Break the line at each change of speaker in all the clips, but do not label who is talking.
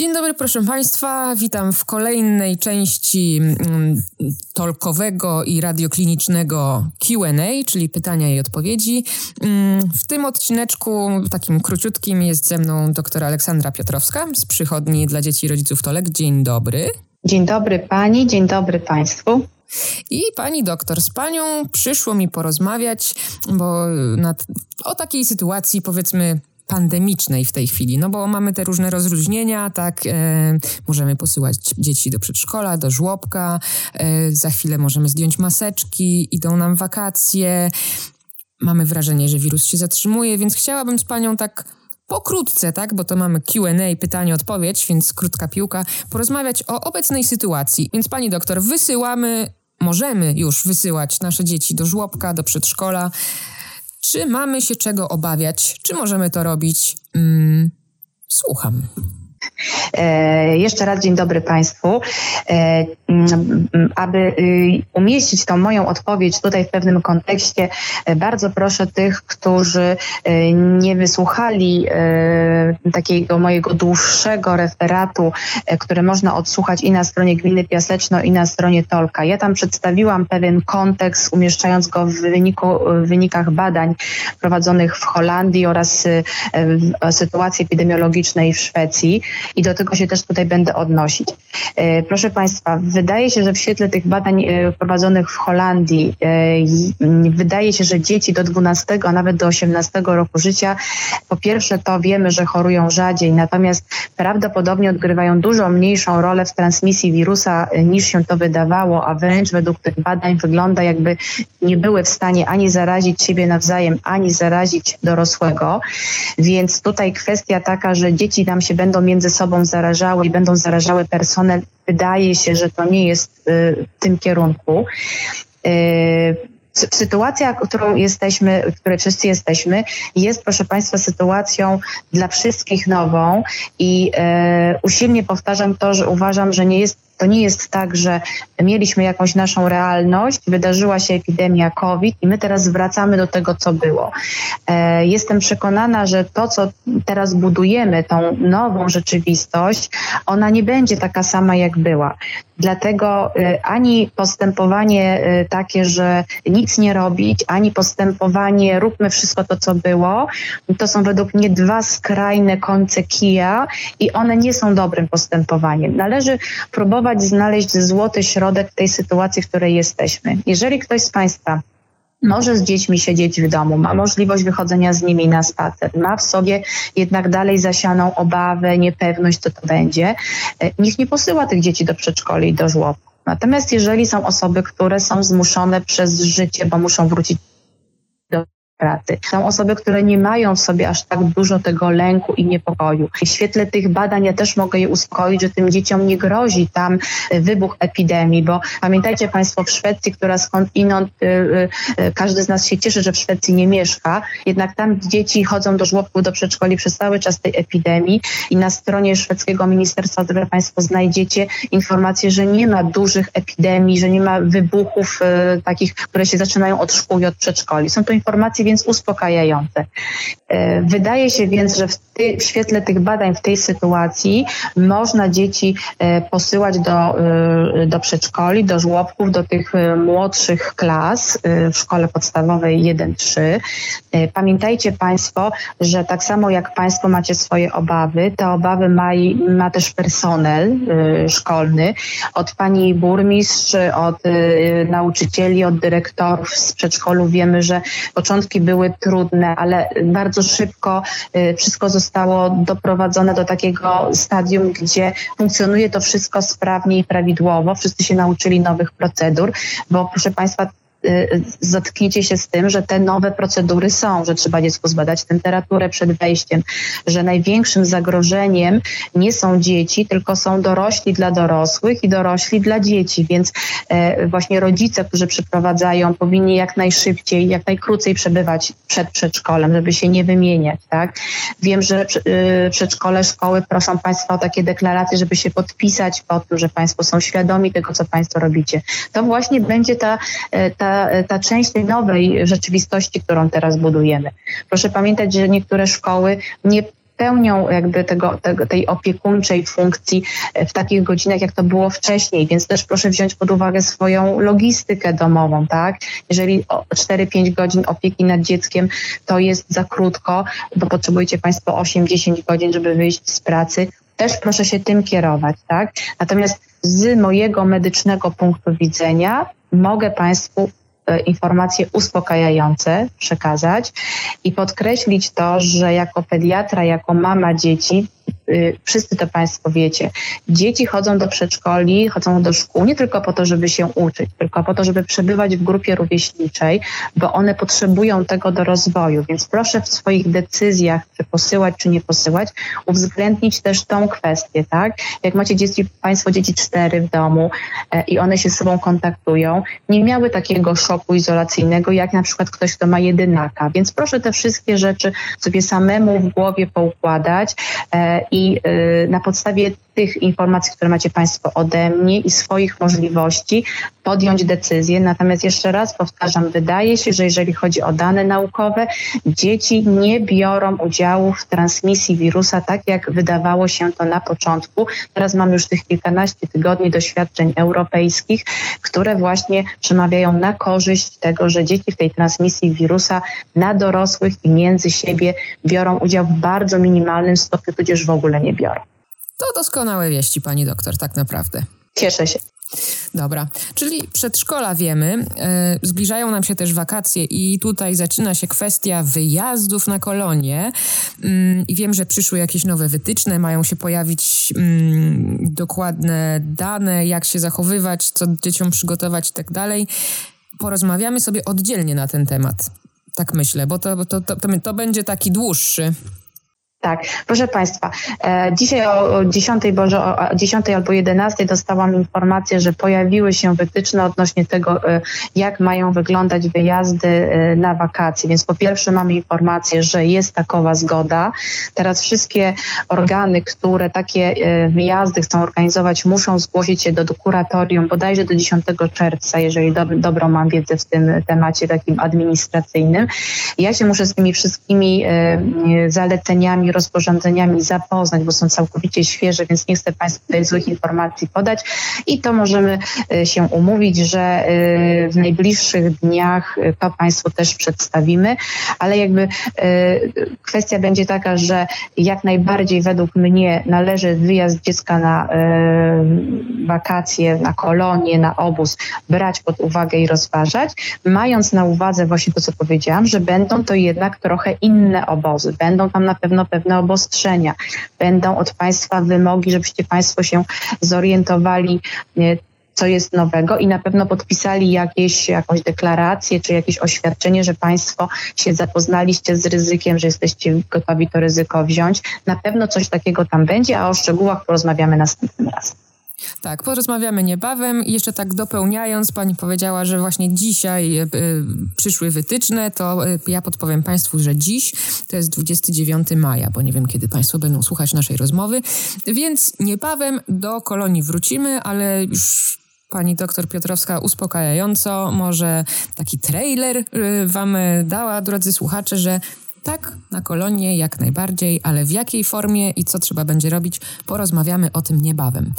Dzień dobry, proszę Państwa. Witam w kolejnej części mm, tolkowego i radioklinicznego QA, czyli pytania i odpowiedzi. Mm, w tym odcineczku, takim króciutkim, jest ze mną dr Aleksandra Piotrowska z przychodni dla dzieci i rodziców Tolek. Dzień dobry.
Dzień dobry Pani, dzień dobry Państwu.
I pani doktor, z panią przyszło mi porozmawiać, bo o takiej sytuacji, powiedzmy, pandemicznej w tej chwili, no bo mamy te różne rozluźnienia, tak, e, możemy posyłać dzieci do przedszkola, do żłobka, e, za chwilę możemy zdjąć maseczki, idą nam wakacje, mamy wrażenie, że wirus się zatrzymuje, więc chciałabym z panią tak pokrótce, tak, bo to mamy Q&A, pytanie-odpowiedź, więc krótka piłka, porozmawiać o obecnej sytuacji. Więc pani doktor, wysyłamy, możemy już wysyłać nasze dzieci do żłobka, do przedszkola. Czy mamy się czego obawiać? Czy możemy to robić? Mm, słucham.
E, jeszcze raz dzień dobry Państwu. E, aby y, umieścić tą moją odpowiedź tutaj w pewnym kontekście, e, bardzo proszę tych, którzy nie wysłuchali takiego mojego dłuższego referatu, który można odsłuchać i na stronie Gminy Piaseczno, i na stronie Tolka. Ja tam przedstawiłam pewien kontekst, umieszczając go w, wyniku, w wynikach badań prowadzonych w Holandii oraz sytuacji epidemiologicznej w Szwecji i do tego się też tutaj będę odnosić. E, proszę Państwa, wydaje się, że w świetle tych badań e, prowadzonych w Holandii, e, wydaje się, że dzieci do 12, a nawet do 18 roku życia, po pierwsze to wiemy, że chorują rzadziej, natomiast prawdopodobnie odgrywają dużo mniejszą rolę w transmisji wirusa niż się to wydawało, a wręcz według tych badań wygląda jakby nie były w stanie ani zarazić siebie nawzajem, ani zarazić dorosłego. Więc tutaj kwestia taka, że dzieci nam się będą między sobą zarażały i będą zarażały personel, wydaje się, że to nie jest y, w tym kierunku. Y, sytuacja, którą jesteśmy, w której wszyscy jesteśmy, jest, proszę Państwa, sytuacją dla wszystkich nową i e, usilnie powtarzam to, że uważam, że nie jest to nie jest tak, że mieliśmy jakąś naszą realność, wydarzyła się epidemia COVID i my teraz wracamy do tego, co było. E, jestem przekonana, że to, co teraz budujemy, tą nową rzeczywistość, ona nie będzie taka sama, jak była. Dlatego e, ani postępowanie e, takie, że nic nie robić, ani postępowanie róbmy wszystko to, co było, to są według mnie dwa skrajne końce kija i one nie są dobrym postępowaniem. Należy próbować próbować znaleźć złoty środek w tej sytuacji, w której jesteśmy. Jeżeli ktoś z Państwa może z dziećmi siedzieć w domu, ma możliwość wychodzenia z nimi na spacer, ma w sobie jednak dalej zasianą obawę, niepewność, co to będzie, e, niech nie posyła tych dzieci do przedszkoli i do żłobków. Natomiast jeżeli są osoby, które są zmuszone przez życie, bo muszą wrócić Są osoby, które nie mają w sobie aż tak dużo tego lęku i niepokoju. W świetle tych badań ja też mogę je uspokoić, że tym dzieciom nie grozi tam e, wybuch epidemii, bo pamiętajcie Państwo w Szwecji, która skąd inąd y, y, każdy z nas się cieszy, że w Szwecji nie mieszka, jednak tam dzieci chodzą do żłobków, do przedszkoli przez cały czas tej epidemii i na stronie szwedzkiego Ministerstwa Zdrowia Państwo znajdziecie informację, że nie ma dużych epidemii, że nie ma wybuchów takich, które się zaczynają od szkół i od przedszkoli. Są to informacje więc uspokajające. E, wydaje się więc, że w, ty, w świetle tych badań w tej sytuacji można dzieci e, posyłać do, e, do przedszkoli, do żłobków, do tych młodszych klas w szkole podstawowej 1-3. Pamiętajcie Państwo, że tak samo jak Państwo macie swoje obawy, te obawy ma, ma też personel szkolny, od pani burmistrz, od nauczycieli, od dyrektorów z przedszkolu wiemy, że początki były trudne, ale bardzo szybko y, wszystko zostało doprowadzone do takiego stadium, gdzie funkcjonuje to wszystko sprawnie i prawidłowo. Wszyscy się nauczyli nowych procedur, bo proszę Państwa, zetkniecie się z tym, że te nowe procedury są, że trzeba dziecku zbadać temperaturę przed wejściem, że największym zagrożeniem nie są dzieci, tylko są dorośli dla dorosłych i dorośli dla dzieci, więc e, właśnie rodzice, którzy przyprowadzają, powinni jak najszybciej, jak najkrócej przebywać przed przedszkolem, żeby się nie wymieniać, tak? Wiem, że y, przedszkole, szkoły proszą Państwa o takie deklaracje, żeby się podpisać pod tym, że Państwo są świadomi tego, co Państwo robicie. To właśnie będzie ta, e, ta ta, część tej nowej rzeczywistości, którą teraz budujemy. Proszę pamiętać, że niektóre szkoły nie pełnią jakby tego, tego, tej opiekuńczej funkcji w takich godzinach, jak to było wcześniej, więc też proszę wziąć pod uwagę swoją logistykę domową, tak? Jeżeli 4-5 godzin opieki nad dzieckiem to jest za krótko, bo potrzebujecie Państwo 8-10 godzin, żeby wyjść z pracy, też proszę się tym kierować, tak? Natomiast z mojego medycznego punktu widzenia mogę Państwu e, informacje uspokajające przekazać i podkreślić to, że jako pediatra, jako mama dzieci wszyscy to Państwo wiecie. Dzieci chodzą do przedszkoli, chodzą do szkół nie tylko po to, żeby się uczyć, tylko po to, żeby przebywać w grupie rówieśniczej, bo one potrzebują tego do rozwoju. Więc proszę w swoich decyzjach, czy posyłać, czy nie posyłać, uwzględnić też tą kwestię, tak? Jak macie dzieci, Państwo dzieci cztery w domu e, i one się z sobą kontaktują, nie miały takiego szoku izolacyjnego, jak na przykład ktoś, kto ma jedynaka. Więc proszę te wszystkie rzeczy sobie samemu w głowie poukładać e, i i y, na podstawie tych informacji, które macie Państwo ode mnie i swoich możliwości podjąć decyzję. Natomiast jeszcze raz powtarzam, wydaje się, że jeżeli chodzi o dane naukowe, dzieci nie biorą udziału w transmisji wirusa tak, jak wydawało się to na początku. Teraz mamy już tych kilkanaście tygodni doświadczeń europejskich, które właśnie przemawiają na korzyść tego, że dzieci w tej transmisji wirusa na dorosłych i między siebie biorą udział w bardzo minimalnym stopniu, tudzież w ogóle nie biorą.
To doskonałe wieści, pani doktor, tak naprawdę.
Cieszę się.
Dobra, czyli przedszkola wiemy, e, zbliżają nam się też wakacje i tutaj zaczyna się kwestia wyjazdów na kolonie i wiem, że przyszły jakieś nowe wytyczne, mają się pojawić mm, dokładne dane, jak się zachowywać, co dzieciom przygotować i tak dalej. Porozmawiamy sobie oddzielnie na ten temat. Tak myślę, bo to, to, to, to, to będzie taki dłuższy.
Tak, proszę Państwa, e, dzisiaj o 10, Boże, o 10 albo 11 dostałam informację, że pojawiły się wytyczne odnośnie tego, e, jak mają wyglądać wyjazdy e, na wakacje. Więc po pierwsze mamy informację, że jest takowa zgoda. Teraz wszystkie organy, które takie wyjazdy chcą organizować, muszą zgłosić się do, kuratorium bodajże do 10 czerwca, jeżeli do, dobrą mam wiedzę w tym temacie takim administracyjnym. Ja się muszę z tymi wszystkimi zaleceniami rozporządzeniami zapoznać, bo są całkowicie świeże, więc nie chcę Państwu tutaj złych informacji podać i to możemy e, się umówić, że e, w najbliższych dniach e, to Państwu też przedstawimy, ale jakby kwestia będzie taka, że jak najbardziej według mnie należy wyjazd dziecka na wakacje, na kolonie, na obóz brać pod uwagę i rozważać, mając na uwadze właśnie to, co powiedziałam, że będą to jednak trochę inne obozy. Będą tam na pewno pewne pewne obostrzenia. Będą od Państwa wymogi, żebyście Państwo się zorientowali, co jest nowego i na pewno podpisali jakieś, jakąś deklarację czy jakieś oświadczenie, że Państwo się zapoznaliście z ryzykiem, że jesteście gotowi to ryzyko wziąć. Na pewno coś takiego tam będzie, a o szczegółach porozmawiamy następnym razem.
Tak, porozmawiamy niebawem. Jeszcze tak dopełniając, pani powiedziała, że właśnie dzisiaj y, przyszły wytyczne, to y, ja podpowiem państwu, że dziś to jest 29 maja, bo nie wiem, kiedy państwo będą słuchać naszej rozmowy. Więc niebawem do kolonii wrócimy, ale już pani doktor Piotrowska uspokajająco, może taki trailer wam dała, drodzy słuchacze, że tak, na kolonie jak najbardziej, ale w jakiej formie i co trzeba będzie robić, porozmawiamy o tym niebawem.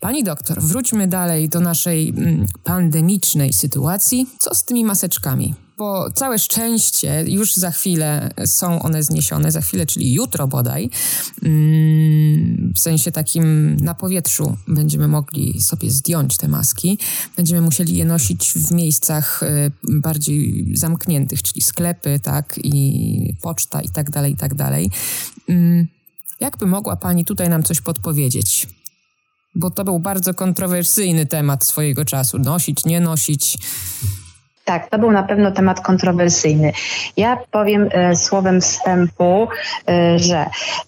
Pani doktor, wróćmy dalej do naszej mm, pandemicznej sytuacji. Co z tymi maseczkami? Bo całe szczęście już za chwilę są one zniesione, za chwilę, czyli jutro bodaj. Mm, w sensie takim na powietrzu będziemy mogli sobie zdjąć te maski. Będziemy musieli je nosić w miejscach y, bardziej zamkniętych, czyli sklepy, tak, i poczta i tak dalej, i tak dalej. Mm, jakby mogła Pani tutaj nam coś podpowiedzieć? Bo to był bardzo kontrowersyjny temat swojego czasu. Nosić, nie nosić.
Tak, to był na pewno temat kontrowersyjny. Ja powiem e, słowem wstępu, e, że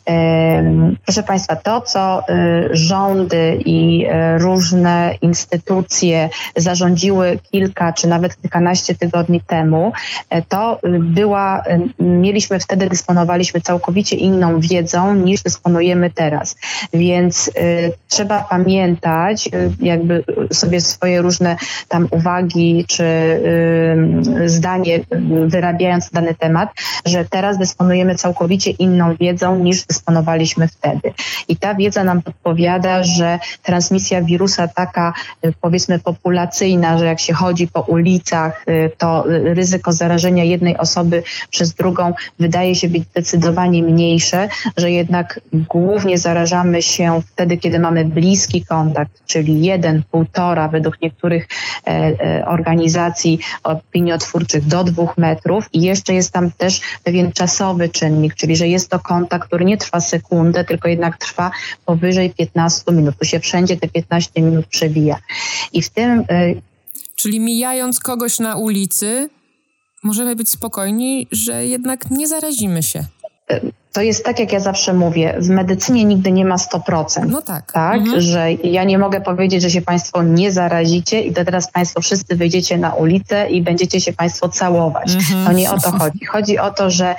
e, proszę Państwa, to co e, rządy i e, różne instytucje zarządziły kilka czy nawet kilkanaście tygodni temu, e, to była, mieliśmy wtedy, dysponowaliśmy całkowicie inną wiedzą niż dysponujemy teraz. Więc trzeba pamiętać, jakby sobie swoje różne tam uwagi czy zdanie, wyrabiając dany temat, że teraz dysponujemy całkowicie inną wiedzą niż dysponowaliśmy wtedy. I ta wiedza nam podpowiada, że transmisja wirusa taka powiedzmy populacyjna, że jak się chodzi po ulicach, to ryzyko zarażenia jednej osoby przez drugą wydaje się być zdecydowanie mniejsze, że jednak głównie zarażamy się wtedy, kiedy mamy bliski kontakt, czyli jeden, półtora, według niektórych e, e, organizacji opiniotwórczych do dwóch metrów i jeszcze jest tam też pewien czasowy czynnik, czyli że jest to kontakt, który nie trwa sekundę, tylko jednak trwa powyżej 15 minut. Tu się wszędzie te 15 minut przewija. I w tym... E,
czyli mijając kogoś na ulicy, możemy być spokojni, że jednak nie zarazimy się
to jest tak, jak ja zawsze mówię, w medycynie nigdy nie ma 100%.
No tak.
Tak, mhm. że ja nie mogę powiedzieć, że się Państwo nie zarazicie i to teraz Państwo wszyscy wyjdziecie na ulicę i będziecie się Państwo całować. Mhm. To nie o to chodzi. Chodzi o to, że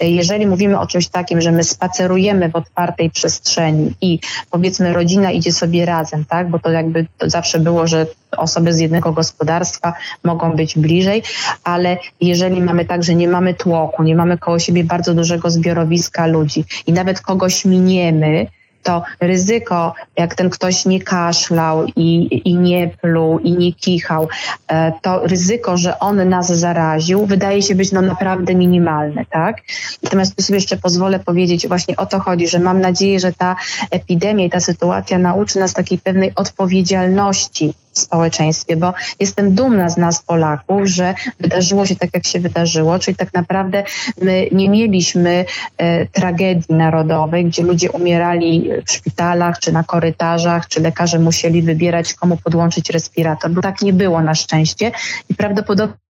jeżeli mówimy o czymś takim, że my spacerujemy w otwartej przestrzeni i powiedzmy rodzina idzie sobie razem, tak, bo to jakby to zawsze było, że osoby z jednego gospodarstwa mogą być bliżej, ale jeżeli mamy tak, że nie mamy tłoku, nie mamy koło siebie bardzo dużego zbiorowiska ludzi i nawet kogoś miniemy, to ryzyko, jak ten ktoś nie kaszlał i, i nie pluł i nie kichał, e, to ryzyko, że on nas zaraził, wydaje się być no naprawdę minimalne, tak? Natomiast tu sobie jeszcze pozwolę powiedzieć, właśnie o to chodzi, że mam nadzieję, że ta epidemia i ta sytuacja nauczy nas takiej pewnej odpowiedzialności społeczeństwie, bo jestem dumna z nas Polaków, że wydarzyło się tak, jak się wydarzyło, czyli tak naprawdę my nie mieliśmy e, tragedii narodowej, gdzie ludzie umierali w szpitalach, czy na korytarzach, czy lekarze musieli wybierać, komu podłączyć respirator, bo tak nie było na szczęście i prawdopodobnie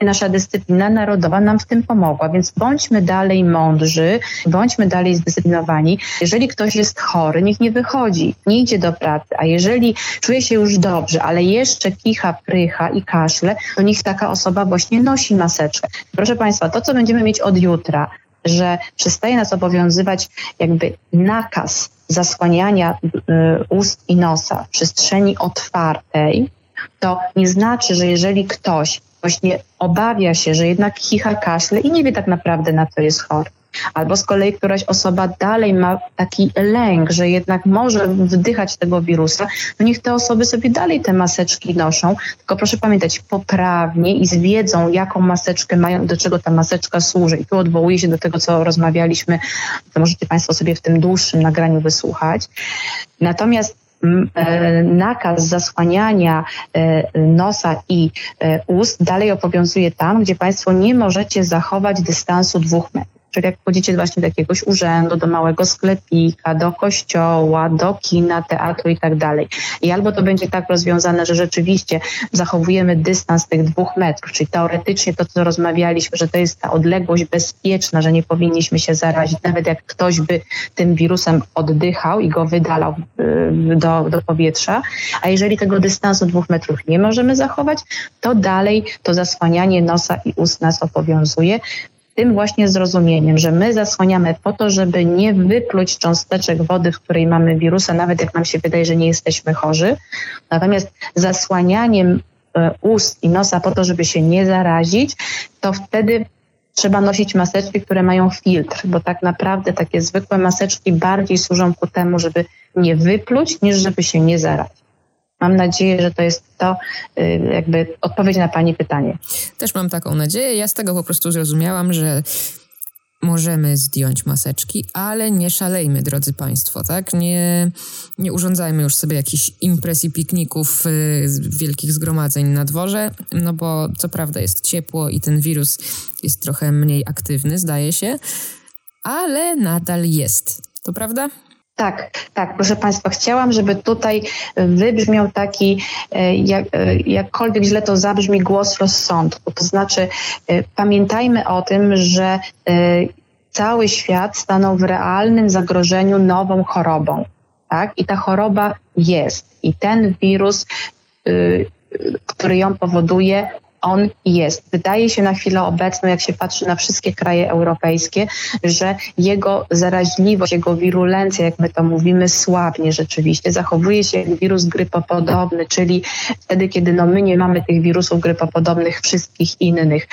nasza dyscyplina narodowa nam w tym pomogła, więc bądźmy dalej mądrzy, bądźmy dalej zdyscyplinowani. Jeżeli ktoś jest chory, niech nie wychodzi, nie idzie do pracy, a jeżeli czuje się już dobrze, ale jeszcze kicha, prycha i kaszle, to niech taka osoba właśnie nosi maseczkę. Proszę Państwa, to co będziemy mieć od jutra, że przestaje nas obowiązywać jakby nakaz zasłaniania y, ust i nosa w przestrzeni otwartej, to nie znaczy, że jeżeli ktoś właśnie obawia się, że jednak kicha kaszle i nie wie tak naprawdę na co jest chory. Albo z kolei któraś osoba dalej ma taki lęk, że jednak może wdychać tego wirusa, no niech te osoby sobie dalej te maseczki noszą, tylko proszę pamiętać, poprawnie i z wiedzą, jaką maseczkę mają, do czego ta maseczka służy. I tu odwołuję się do tego, co rozmawialiśmy, to możecie Państwo sobie w tym dłuższym nagraniu wysłuchać. Natomiast nakaz zasłaniania e, nosa i e, ust dalej obowiązuje tam, gdzie Państwo nie możecie zachować dystansu dwóch metrów. Czyli jak wchodzicie właśnie do jakiegoś urzędu, do małego sklepika, do kościoła, do kina, teatru i tak dalej. I albo to będzie tak rozwiązane, że rzeczywiście zachowujemy dystans tych dwóch metrów, czyli teoretycznie to, co rozmawialiśmy, że to jest ta odległość bezpieczna, że nie powinniśmy się zarazić, nawet jak ktoś by tym wirusem oddychał i go wydalał y, do, do powietrza. A jeżeli tego dystansu dwóch metrów nie możemy zachować, to dalej to zasłanianie nosa i ust nas obowiązuje tym właśnie zrozumieniem, że my zasłaniamy po to, żeby nie wypluć cząsteczek wody, w której mamy wirusa, nawet jak nam się wydaje, że nie jesteśmy chorzy. Natomiast zasłanianiem e, ust i nosa po to, żeby się nie zarazić, to wtedy trzeba nosić maseczki, które mają filtr, bo tak naprawdę takie zwykłe maseczki bardziej służą ku temu, żeby nie wypluć, niż żeby się nie zarazić. Mam nadzieję, że to jest to y, jakby odpowiedź na Pani pytanie.
Też mam taką nadzieję. Ja z tego po prostu zrozumiałam, że możemy zdjąć maseczki, ale nie szalejmy, drodzy Państwo, tak? Nie, nie urządzajmy już sobie jakichś imprez i pikników, y, wielkich zgromadzeń na dworze, no bo co prawda jest ciepło i ten wirus jest trochę mniej aktywny, zdaje się, ale nadal jest. To prawda?
Tak, tak, proszę Państwa, chciałam, żeby tutaj wybrzmiał taki, e, jak, e, jakkolwiek źle to zabrzmi, głos rozsądku. To znaczy, e, pamiętajmy o tym, że cały świat stanął w realnym zagrożeniu nową chorobą. Tak? I ta choroba jest. I ten wirus, który ją powoduje, on jest. Wydaje się na chwilę obecną, jak się patrzy na wszystkie kraje europejskie, że jego zaraźliwość, jego wirulencja, jak my to mówimy, słabnie rzeczywiście. Zachowuje się jak wirus grypopodobny, czyli wtedy, kiedy no my nie mamy tych wirusów grypopodobnych wszystkich innych,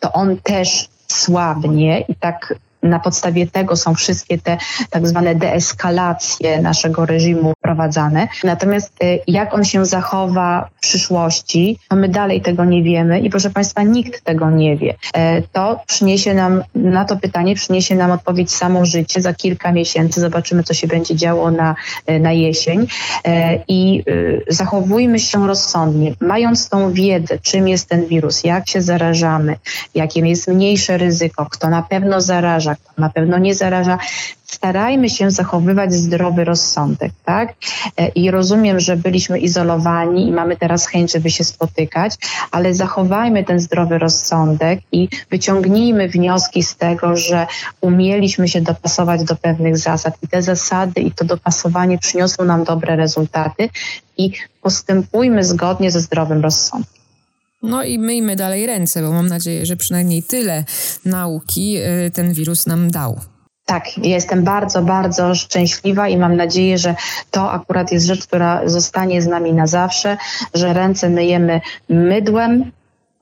to on też słabnie i tak na podstawie tego są wszystkie te tak zwane deeskalacje naszego reżimu prowadzane. Natomiast y, jak on się zachowa w przyszłości, to my dalej tego nie wiemy i proszę Państwa, nikt tego nie wie. E, to przyniesie nam, na to pytanie przyniesie nam odpowiedź samo życie. Za kilka miesięcy zobaczymy, co się będzie działo na, e, na jesień e, i y, zachowujmy się rozsądnie. Mając tą wiedzę, czym jest ten wirus, jak się zarażamy, jakie jest mniejsze ryzyko, kto na pewno zaraża, na pewno nie zaraża. Starajmy się zachowywać zdrowy rozsądek, tak? E, I rozumiem, że byliśmy izolowani i mamy teraz chęć, żeby się spotykać, ale zachowajmy ten zdrowy rozsądek i wyciągnijmy wnioski z tego, że umieliśmy się dopasować do pewnych zasad i te zasady i to dopasowanie przyniosło nam dobre rezultaty i postępujmy zgodnie ze zdrowym rozsądkiem.
No i myjmy dalej ręce, bo mam nadzieję, że przynajmniej tyle nauki y, ten wirus nam dał.
Tak, jestem bardzo, bardzo szczęśliwa i mam nadzieję, że to akurat jest rzecz, która zostanie z nami na zawsze, że ręce myjemy mydłem,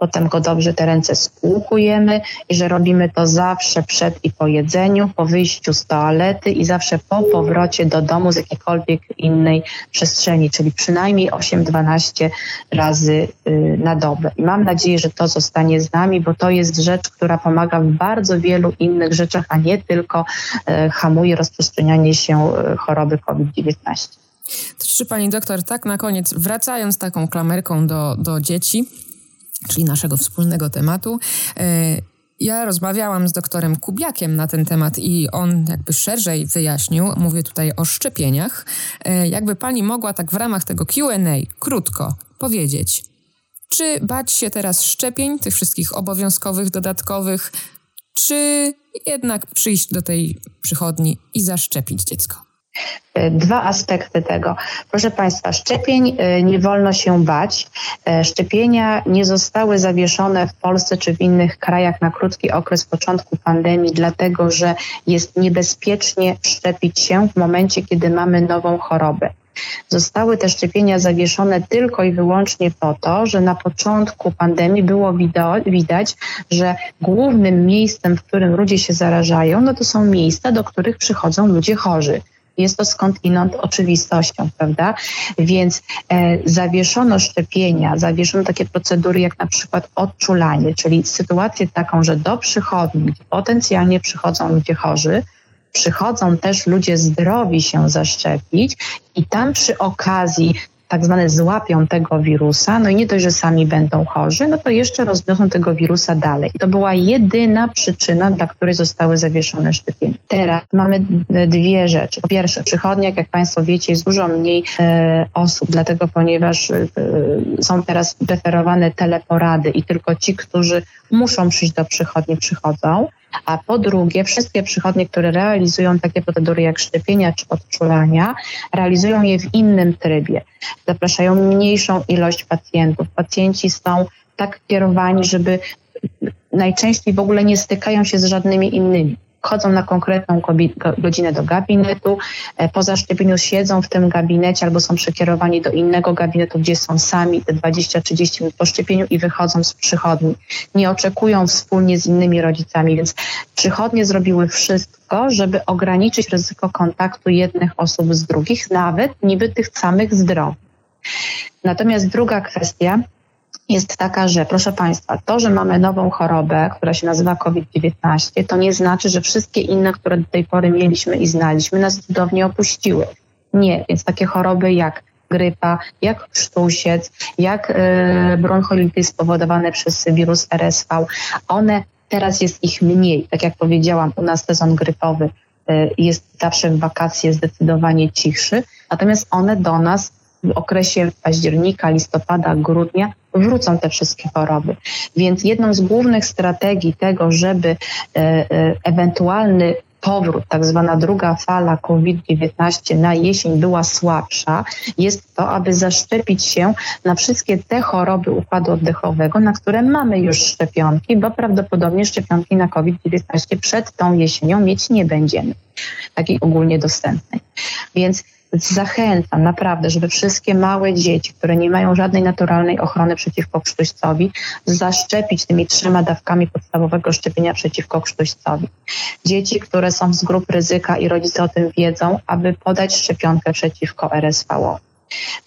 potem go dobrze te ręce spłukujemy i że robimy to zawsze przed i po jedzeniu, po wyjściu z toalety i zawsze po powrocie do domu z jakiejkolwiek innej przestrzeni, czyli przynajmniej 8-12 razy y, na dobę. I mam nadzieję, że to zostanie z nami, bo to jest rzecz, która pomaga w bardzo wielu innych rzeczach, a nie tylko y, hamuje rozprzestrzenianie się y, choroby COVID-19.
To czy pani doktor, tak na koniec, wracając taką klamerką do, do dzieci, czyli naszego wspólnego tematu. E, ja rozmawiałam z doktorem Kubiakiem na ten temat i on jakby szerzej wyjaśnił, mówię tutaj o szczepieniach. E, jakby pani mogła tak w ramach tego QA krótko powiedzieć, czy bać się teraz szczepień, tych wszystkich obowiązkowych, dodatkowych, czy jednak przyjść do tej przychodni i zaszczepić dziecko?
E, dwa aspekty tego. Proszę Państwa, szczepień e, nie wolno się bać. E, szczepienia nie zostały zawieszone w Polsce czy w innych krajach na krótki okres początku pandemii, dlatego że jest niebezpiecznie szczepić się w momencie, kiedy mamy nową chorobę. Zostały te szczepienia zawieszone tylko i wyłącznie po to, że na początku pandemii było widać, że głównym miejscem, w którym ludzie się zarażają, no to są miejsca, do których przychodzą ludzie chorzy. Jest to skądinąd oczywistością, prawda? Więc e, zawieszono szczepienia, zawieszono takie procedury jak na przykład odczulanie, czyli sytuację taką, że do przychodni, potencjalnie przychodzą ludzie chorzy, przychodzą też ludzie zdrowi się zaszczepić i tam przy okazji tak zwane złapią tego wirusa, no i nie dość, że sami będą chorzy, no to jeszcze rozniosą tego wirusa dalej. To była jedyna przyczyna, dla której zostały zawieszone szczepienia. Teraz mamy dwie rzeczy. Po pierwsze, przychodniach, jak Państwo wiecie, jest dużo mniej e, osób, dlatego ponieważ e, są teraz preferowane teleporady i tylko ci, którzy muszą przyjść do przychodni, przychodzą. A po drugie, wszystkie przychodnie, które realizują takie procedury jak szczepienia czy odczulania, realizują je w innym trybie. Zapraszają mniejszą ilość pacjentów. Pacjenci są tak kierowani, żeby najczęściej w ogóle nie stykają się z żadnymi innymi chodzą na konkretną godzinę do gabinetu, e, po zaszczepieniu siedzą w tym gabinecie albo są przekierowani do innego gabinetu, gdzie są sami te 20-30 minut po szczepieniu i wychodzą z przychodni. Nie oczekują wspólnie z innymi rodzicami, więc przychodnie zrobiły wszystko, żeby ograniczyć ryzyko kontaktu jednych osób z drugich, nawet niby tych samych zdrowych. Natomiast druga kwestia, jest taka, że proszę Państwa, to, że mamy nową chorobę, która się nazywa COVID-19, to nie znaczy, że wszystkie inne, które do tej pory mieliśmy i znaliśmy, nas cudownie opuściły. Nie, więc takie choroby jak grypa, jak sztusiec, jak y, spowodowane przez wirus RSV, one teraz jest ich mniej. Tak jak powiedziałam, u nas sezon grypowy y, jest zawsze w wakacje zdecydowanie cichszy, natomiast one do nas w okresie października, listopada, grudnia wrócą te wszystkie choroby. Więc jedną z głównych strategii tego, żeby e, e, ewentualny powrót, tak zwana druga fala COVID-19 na jesień była słabsza, jest to, aby zaszczepić się na wszystkie te choroby układu oddechowego, na które mamy już szczepionki, bo prawdopodobnie szczepionki na COVID-19 przed tą jesienią mieć nie będziemy, takiej ogólnie dostępnej. Więc zachęcam naprawdę, żeby wszystkie małe dzieci, które nie mają żadnej naturalnej ochrony przeciwko krztuścowi, zaszczepić tymi trzema dawkami podstawowego szczepienia przeciwko krztuścowi. Dzieci, które są z grup ryzyka i rodzice o tym wiedzą, aby podać szczepionkę przeciwko RSV.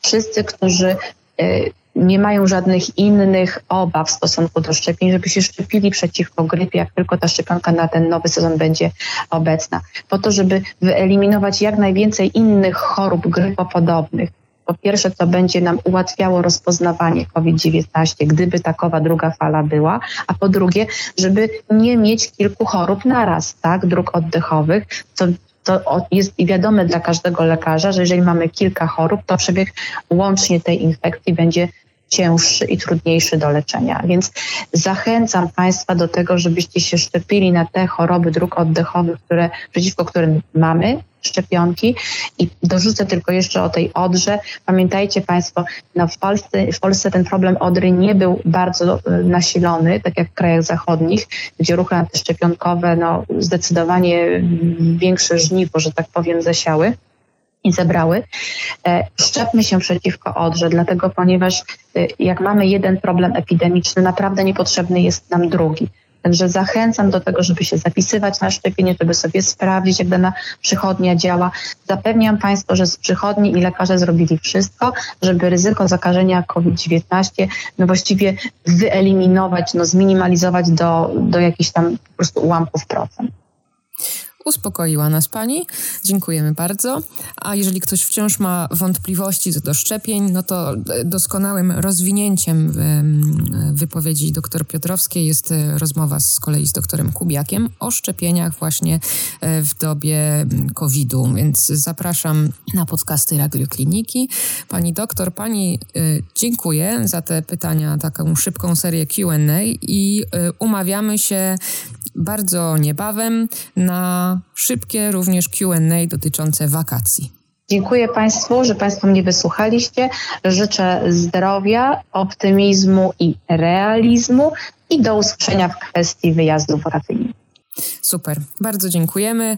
Wszyscy, którzy y, nie mają żadnych innych obaw w stosunku do szczepień, żeby się szczepili przeciwko grypie, jak tylko ta szczepionka na ten nowy sezon będzie obecna. Po to, żeby wyeliminować jak najwięcej innych chorób grypopodobnych. Po pierwsze, to będzie nam ułatwiało rozpoznawanie COVID-19, gdyby takowa druga fala była, a po drugie, żeby nie mieć kilku chorób naraz, tak, dróg oddechowych, co to jest wiadome dla każdego lekarza, że jeżeli mamy kilka chorób, to przebieg łącznie tej infekcji będzie cięższy i trudniejszy do leczenia. Więc zachęcam Państwa do tego, żebyście się szczepili na te choroby dróg oddechowych, które, przeciwko którym mamy szczepionki. I dorzucę tylko jeszcze o tej odrze. Pamiętajcie Państwo, no w, Polsce, w Polsce ten problem odry nie był bardzo e, nasilony, tak jak w krajach zachodnich, gdzie ruchy antyszczepionkowe no, zdecydowanie większe żniwo, że tak powiem, zasiały i zebrały. E, szczepmy się przeciwko odrze, dlatego ponieważ e, jak mamy jeden problem epidemiczny, naprawdę niepotrzebny jest nam drugi. Także zachęcam do tego, żeby się zapisywać na szczepienie, żeby sobie sprawdzić, jak dana przychodnia działa. Zapewniam Państwa, że z przychodni i lekarze zrobili wszystko, żeby ryzyko zakażenia COVID-19 no właściwie wyeliminować, no zminimalizować do, do jakichś tam po prostu ułamków procent.
Uspokoiła nas Pani. Dziękujemy bardzo. A jeżeli ktoś wciąż ma wątpliwości co do szczepień, no to doskonałym rozwinięciem wypowiedzi dr Piotrowskiej jest e, rozmowa z kolei z doktorem Kubiakiem o szczepieniach właśnie e, w dobie COVID-u. Więc zapraszam na podcasty Radiokliniki. Pani doktor, Pani e, dziękuję za te pytania, taką szybką serię Q&A i umawiamy się bardzo niebawem na szybkie również QA dotyczące wakacji.
Dziękuję Państwu, że Państwo mnie wysłuchaliście. Życzę zdrowia, optymizmu i realizmu i do usłyszenia w kwestii wyjazdów wakacyjnych.
Super, bardzo dziękujemy.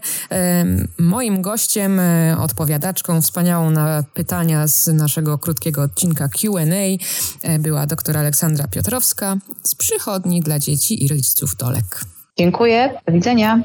Moim gościem, e, odpowiadaczką wspaniałą na pytania z naszego krótkiego odcinka QA e, była dr Aleksandra Piotrowska z przychodni dla dzieci i rodziców Tolek.
Dziękuję, do widzenia.